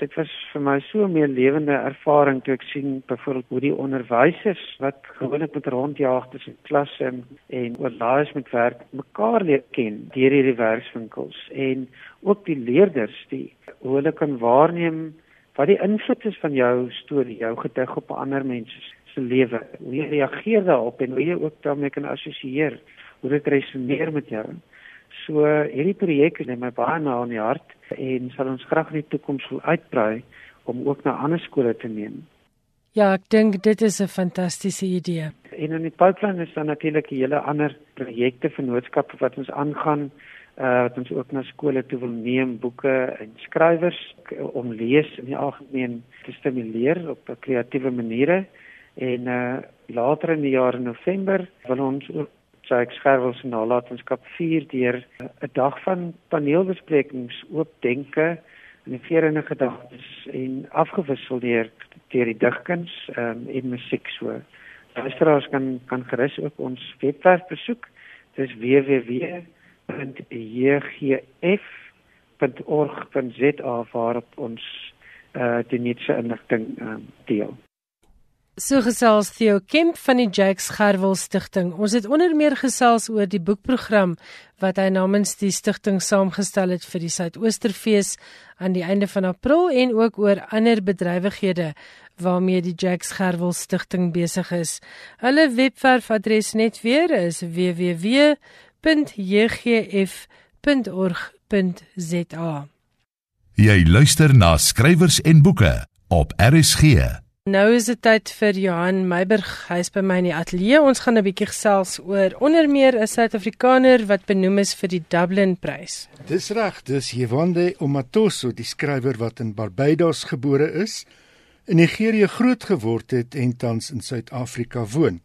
Dit was vir my so 'n meer lewende ervaring toe ek sien byvoorbeeld hoe die onderwysers wat gewoonlik met rondjaag tussen klasse en, en oorlaaiers met werk mekaar leer ken deur hierdie werkswinkels en ook die leerders die hoe hulle kan waarneem wat die invloed is van jou storie, jou gedig op ander mense se lewe. Hoe jy reageer daarop en hoe jy ook daarmee kan assosieer, hoe dit resoneer met jou. So hierdie projek lê my baie na in die hart en sal ons graag in die toekoms wil uitbrei om ook na ander skole te neem. Ja, ek dink dit is 'n fantastiese idee. En in die pipeline is daar natuurlik hele ander projekte vennootskappe wat ons aangaan uh wat ons ook na skole toe wil neem boeke en skrywers om lees in die algemeen te stimuleer op 'n kreatiewe maniere en uh later in die jaar in November wil ons ook Jacques Scherwel se nalatenskap vier deur 'n dag van paneelbesprekings oop denke en verenigde gedagtes en afgewissel deur deur die digkuns um, en musiek so. Luisteraars kan kan gerus ook ons webwerf besoek. Dis www.jgf.org.za waarop ons uh, die nuutste inligting um, deel. So gesels Theo Kemp van die Jacques Gerwel Stichting. Ons het onder meer gesels oor die boekprogram wat hy namens die stigting saamgestel het vir die Suidoosterfees aan die einde van April en ook oor ander bedrywighede waarmee die Jacques Gerwel Stichting besig is. Hulle webwerfadres net weer is www.jgf www.rsg.org.za. Jy luister na skrywers en boeke op RSG. Nou is dit tyd vir Johan Meiburg. Hy's by my in die ateljee. Ons gaan 'n bietjie gesels oor onder meer 'n Suid-Afrikaner wat benoem is vir die Dublin Prys. Dis reg, dis Yewande Omatoso, die skrywer wat in Barbados gebore is, in Nigerië groot geword het en tans in Suid-Afrika woon.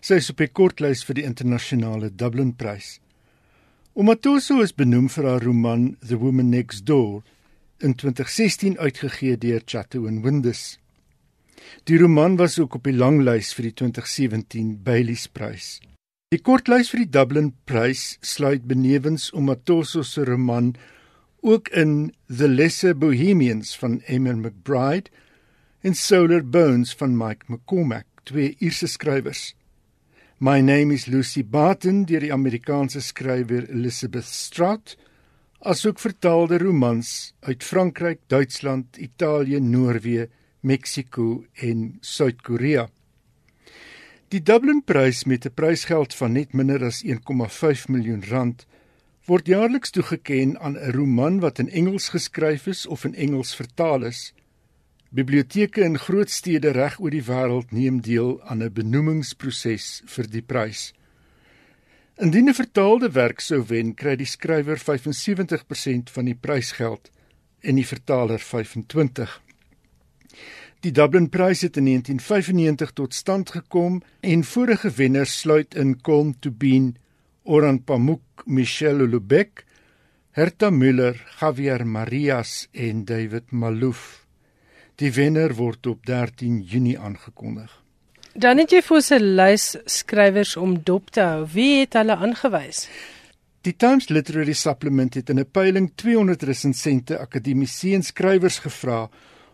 Sy is op die kortlys vir die internasionale Dublin Prys. Omatoso is benoem vir haar roman The Woman Next Door in 2016 uitgegee deur Chatto and Windus. Die roman was ook op die langlys vir die 2017 Baileys Prys. Die kortlys vir die Dublin Prys sluit benewens Omatoso se roman ook in The Lesser Bohemians van Emma McBride en Solar Bones van Mike McCormack, twee Ierse skrywers. My Name is Lucy Barton deur die Amerikaanse skrywer Elizabeth Strout, asook vertaalde romans uit Frankryk, Duitsland, Italië, Noorwe, Mexiko en Suid-Korea. Die Dublin Prys met 'n prysgeld van net minder as 1,5 miljoen rand word jaarliks toegekend aan 'n roman wat in Engels geskryf is of in Engels vertaal is. Biblioteke in groot stede reg oor die wêreld neem deel aan 'n benoemingsproses vir die prys. Indien 'n vertaalde werk sou wen, kry die skrywer 75% van die prysgeld en die vertaler 25. Die Dublin Prys het in 1995 tot stand gekom en vorige wenners sluit in Colm Tobin, Oran Pamuk, Michelle Lubeck, Herta Müller, Javier Marias en David Malouf. Die wenner word op 13 Junie aangekondig. Dan het jy vir ons 'n lys skrywers om dop te hou. Wie het hulle aangewys? Die Times Literary Supplement het in 'n peiling 200 resensente akademiese en skrywers gevra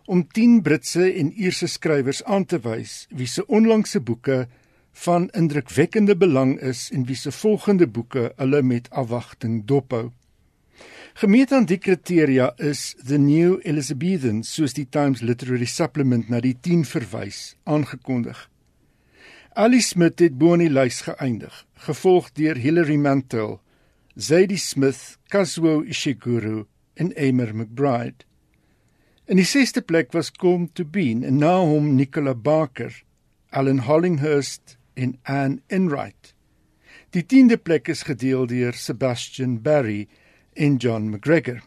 om 10 Britse en Ierse skrywers aan te wys wie se onlangse boeke van indrukwekkende belang is en wie se volgende boeke hulle met afwagting dophou. Gemeet aan die kriteria is The New Elizabethan, soos die Times Literary Supplement na die 10 verwys, aangekondig. Ali Smith het bo in die lys geëindig, gevolg deur Hilary Mantel, Zadie Smith, Kazuo Ishiguro en Emer McBride. In die 6ste plek was Colm Tobin en na hom Nicola Barker, Alan Hollinghurst en Anne Enright. Die 10de plek is gedeel deur Sebastian Barry en John McGregor.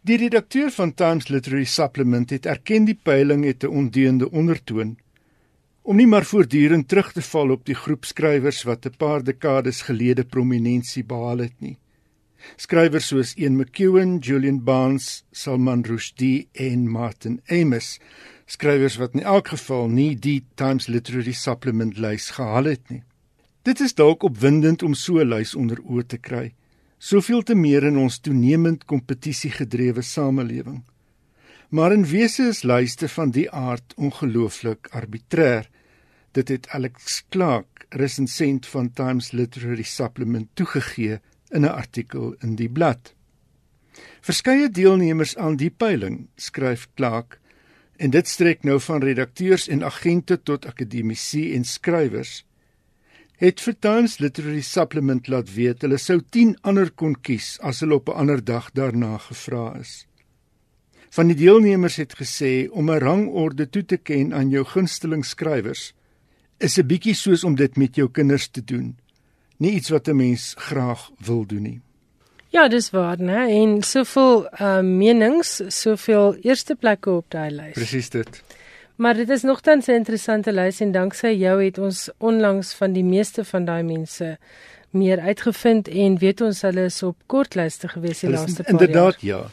Die redakteur van Times Literary Supplement het erken die peiling het 'n ondeende ondertoon om nie maar voortdurend terug te val op die groep skrywers wat 'n paar dekades gelede prominensie behaal het nie. Skrywers soos Ian McEwan, Julian Barnes, Salman Rushdie en Martin Amis, skrywers wat in elk geval nie die Times Literary Supplement lys gehaal het nie. Dit is dalk opwindend om so 'n lys onder oë te kry soveel te meer in ons toenemend kompetisiegedrewe samelewing. Maar in wese is lyste van die aard ongelooflik arbitrêr. Dit het Alex Clark, resensent van Times Literary Supplement toegegee in 'n artikel in die blad. Verskeie deelnemers aan die peiling, skryf Clark, en dit strek nou van redakteurs en agente tot akademici en skrywers het vir Times Literary Supplement laat weet hulle sou 10 ander kon kies as hulle op 'n ander dag daarna gevra is. Van die deelnemers het gesê om 'n rangorde toe te ken aan jou gunsteling skrywers is 'n bietjie soos om dit met jou kinders te doen. Nie iets wat 'n mens graag wil doen nie. Ja, dis waar, né? En soveel uh menings, soveel eerste plekke op daai lys. Presies dit. Maar dit is nogtans 'n interessante lys en danksy jou het ons onlangs van die meeste van daai mense meer uitgevind en weet ons hulle is op kortlyste gewees die laaste paar jaar. Inderdaad, jaar. ja.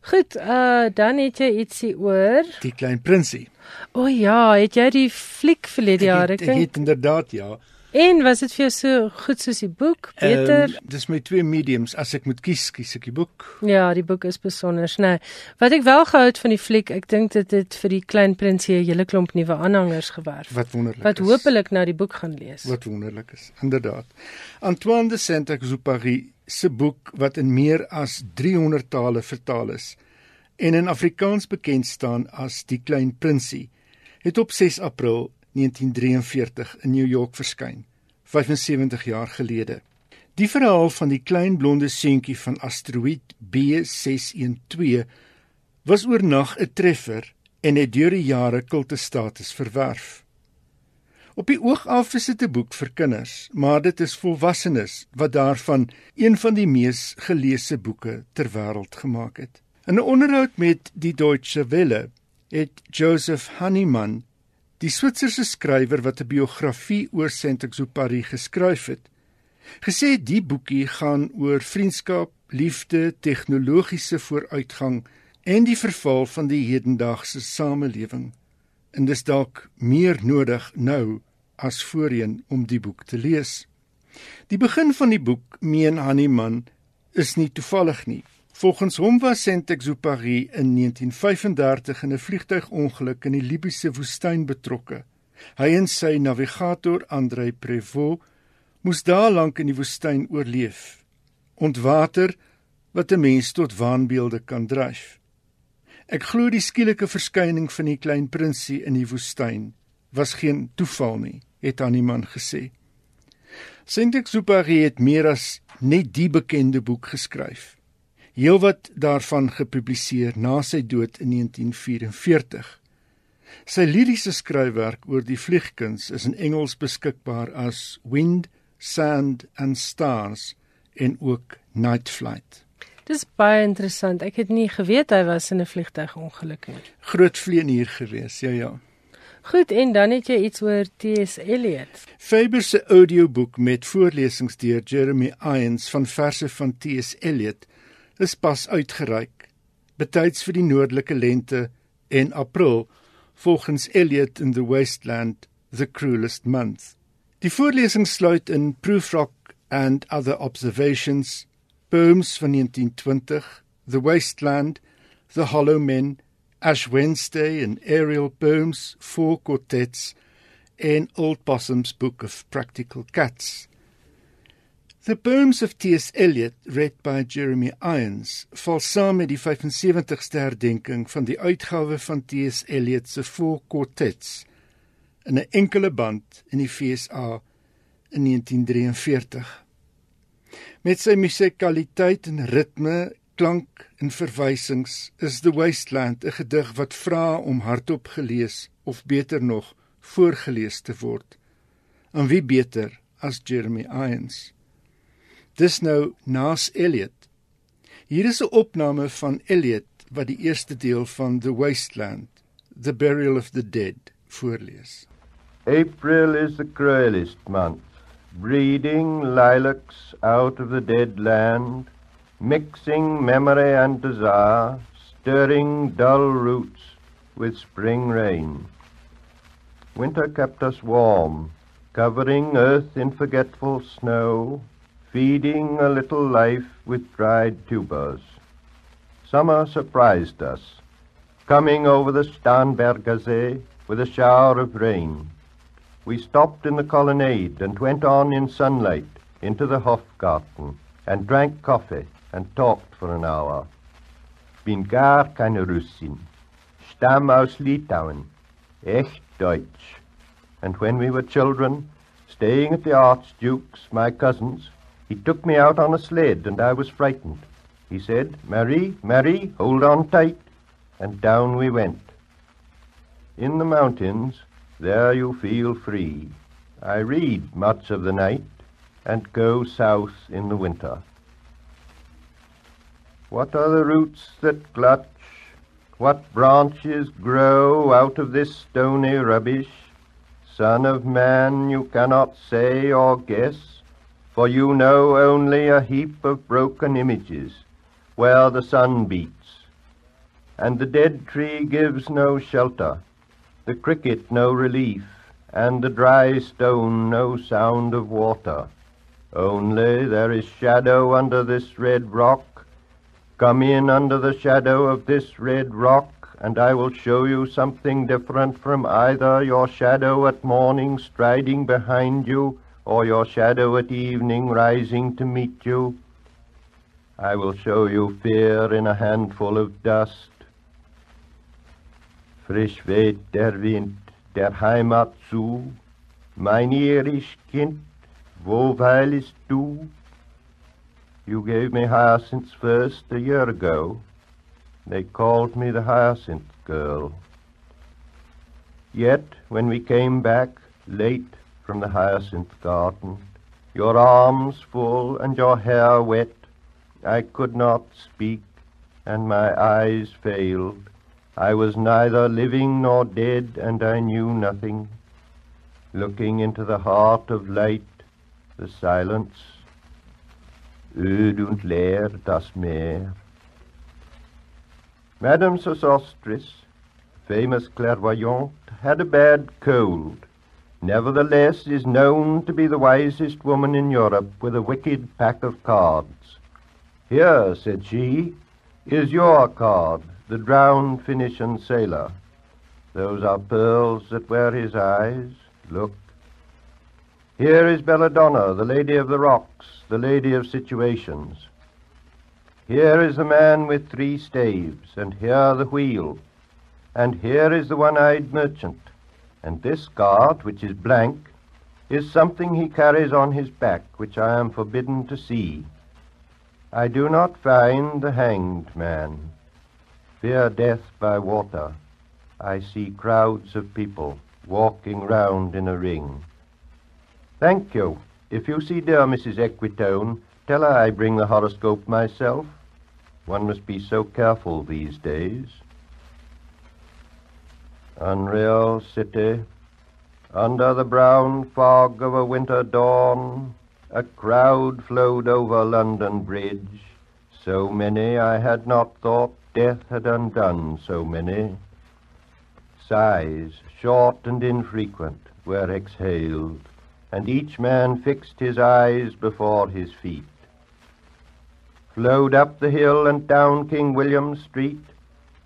Goed, uh dan het jy ietsie oor Die klein prinsie. O ja, het jy die fliek verlede jaar gekry? Ek het inderdaad ja. En was dit vir jou so goed soos die boek? Beter? Um, dis my twee mediums. As ek moet kies, kies ek die boek. Ja, die boek is besonder, né? Nee, wat ek wel gehou het van die fliek, ek dink dit het vir die klein prinsie 'n hele klomp nuwe aanhangers gewerf. Wat wonderlik. Wat hopelik nou die boek gaan lees. Wat wonderlik is. Inderdaad. Antoine de Saint-Exupéry se boek wat in meer as 300 tale vertaal is en in Afrikaans bekend staan as Die klein prinsie, het op 6 April 1943 in New York verskyn, 75 jaar gelede. Die verhaal van die klein blonde seentjie van asteroïde B612 was oornag 'n treffer en het deur die jare kultestatus verwerf. Op die oog af is dit 'n boek vir kinders, maar dit is volwassenes wat daarvan een van die mees geleesde boeke ter wêreld gemaak het. In 'n onderhoud met die Deutsche Welle het Joseph Hannemann, die Switserse skrywer wat 'n biografie oor Saint-Exupéry geskryf het, gesê die boekie gaan oor vriendskap, liefde, tegnologiese vooruitgang en die verval van die hedendaagse samelewing. En dis dalk meer nodig nou as voorheen om die boek te lees. Die begin van die boek, meen Hanneman, is nie toevallig nie. Volgens hom was Saint-Exupéry in 1935 in 'n vliegtuigongeluk in die Libiese woestyn betrokke. Hy en sy navigator André Prévost moes daar lank in die woestyn oorleef. Ontwater wat 'n mens tot waanbeelde kan dryf. Ek glo die skielike verskyning van die klein prinsie in die woestyn was geen toeval nie, het aan iemand gesê. Saint-Exupéry het meer as net die bekende boek geskryf. Heelwat daarvan gepubliseer na sy dood in 1944. Sy liriese skryfwerk oor die vliegkuns is in Engels beskikbaar as Wind, Sand and Stars en ook Night Flight. Dis baie interessant. Ek het nie geweet hy was in 'n vliegtuigongeluk nie. Groot vlieënier gewees, ja ja. Goed, en dan het jy iets oor T.S. Eliot. Faber se audioboek met voorlesings deur Jeremy Irons van verse van T.S. Eliot is pas uitgereik. Betyds vir die noordelike lente en April volgens Eliot in the Wasteland the cruelest month. Die voorlesing sluit in Proofrock and other observations Poems van 1920, The Wasteland, The Hollow Men, Ash Wednesday and Aerial Poems, Four Quartets and Old Possum's Book of Practical Cats. The Poems of T.S. Eliot, read by Jeremy Irons, val saam met die 75ste herdenking van die uitgawe van T.S. Eliot se Four Quartets in 'n enkele band in die FSA in 1943. Met sy musikaliteit en ritme, klank en verwysings is The Wasteland 'n gedig wat vra om hardop gelees of beter nog voorgeles te word. En wie beter as Jeremy Irons? Dis nou Nas Eliot. Hier is 'n opname van Eliot wat die eerste deel van The Wasteland, The Burial of the Dead, voorlees. April is the cruelest month. breeding lilacs out of the dead land, mixing memory and desire, stirring dull roots with spring rain. Winter kept us warm, covering earth in forgetful snow, feeding a little life with dried tubers. Summer surprised us, coming over the Starnbergersee with a shower of rain. We stopped in the colonnade and went on in sunlight into the Hofgarten and drank coffee and talked for an hour. Bin gar keine Russin. Stamm aus Litauen. Echt Deutsch. And when we were children, staying at the Archduke's, my cousin's, he took me out on a sled and I was frightened. He said, Marie, Marie, hold on tight. And down we went. In the mountains, there you feel free. I read much of the night and go south in the winter. What are the roots that clutch? What branches grow out of this stony rubbish? Son of man, you cannot say or guess, for you know only a heap of broken images where the sun beats, and the dead tree gives no shelter the cricket no relief, and the dry stone no sound of water. Only there is shadow under this red rock. Come in under the shadow of this red rock, and I will show you something different from either your shadow at morning striding behind you, or your shadow at evening rising to meet you. I will show you fear in a handful of dust. Frisch weht der Wind der Heimat zu. Mein irisch Kind, wo weilest du? You gave me hyacinths first a year ago. They called me the hyacinth girl. Yet, when we came back late from the hyacinth garden, your arms full and your hair wet, I could not speak, and my eyes failed. I was neither living nor dead, and I knew nothing. Looking into the heart of light, the silence, öd und leer das Meer. Madame Sosostris, famous clairvoyante, had a bad cold. Nevertheless, is known to be the wisest woman in Europe with a wicked pack of cards. Here, said she, is your card, the drowned Phoenician sailor. Those are pearls that wear his eyes. Look. Here is Belladonna, the lady of the rocks, the lady of situations. Here is the man with three staves, and here the wheel. And here is the one eyed merchant. And this card, which is blank, is something he carries on his back, which I am forbidden to see. I do not find the hanged man. Fear death by water. I see crowds of people walking round in a ring. Thank you. If you see dear Mrs. Equitone, tell her I bring the horoscope myself. One must be so careful these days. Unreal city, under the brown fog of a winter dawn, a crowd flowed over London Bridge. So many I had not thought death had undone so many. Sighs, short and infrequent, were exhaled, and each man fixed his eyes before his feet. Flowed up the hill and down King William Street,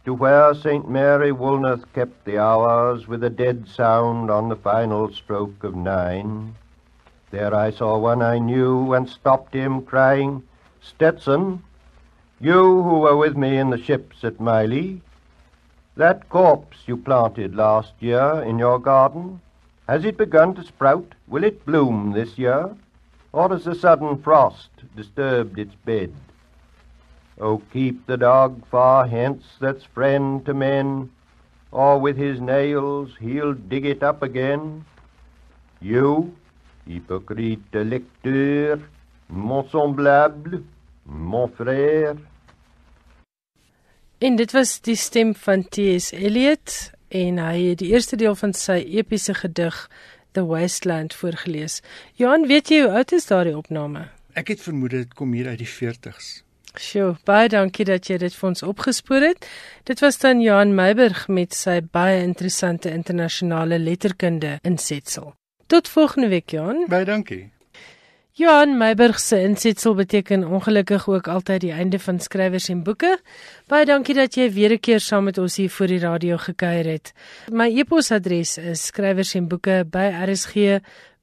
to where St. Mary Woolnoth kept the hours with a dead sound on the final stroke of nine. There I saw one I knew and stopped him, crying, Stetson, you who were with me in the ships at Miley, that corpse you planted last year in your garden, has it begun to sprout? Will it bloom this year? Or has the sudden frost disturbed its bed? Oh, keep the dog far hence that's friend to men, or with his nails he'll dig it up again. You, hypocrite lecteur, mon semblable, mon frère. En dit was die stem van T.S. Eliot en hy het die eerste deel van sy epiese gedig The Wasteland voorgeles. Johan, weet jy hoe oud is daardie opname? Ek het vermoed dit kom hier uit die 40s. Sjoe, baie dankie dat jy dit vir ons opgespoor het. Dit was dan Johan Meiburg met sy baie interessante internasionale letterkunde insetsel. Tot volgende week, Johan. Baie dankie. Johan Meiburg se insetsel beteken ongelukkig ook altyd die einde van skrywers en boeke. Baie dankie dat jy weer 'n keer saam met ons hier voor die radio gekuier het. My e-posadres is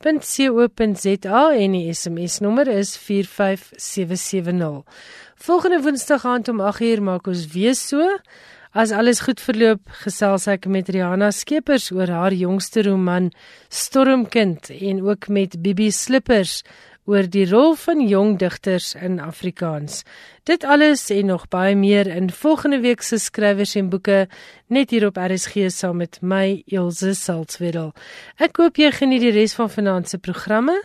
skrywersenboeke@rsg.co.za en die SMS-nommer is 45770. Volgende Woensdag aand om 8uur maak ons weer so. As alles goed verloop, gesels ek met Rihanna Skeepers oor haar jongste roman Stormkind en ook met Bibi Slippers oor die rol van jong digters in Afrikaans. Dit alles en nog baie meer in volgende week se skrywers en boeke net hier op RSG saam met my Elsje Salzwetel. Ek hoop jy geniet die res van vanaand se programme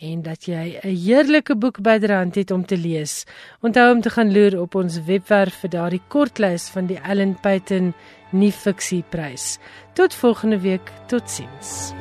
en dat jy 'n heerlike boek byderhand het om te lees. Onthou om te gaan loer op ons webwerf vir daardie kortlys van die Ellen Peyton nuwe fiksieprys. Tot volgende week, totsiens.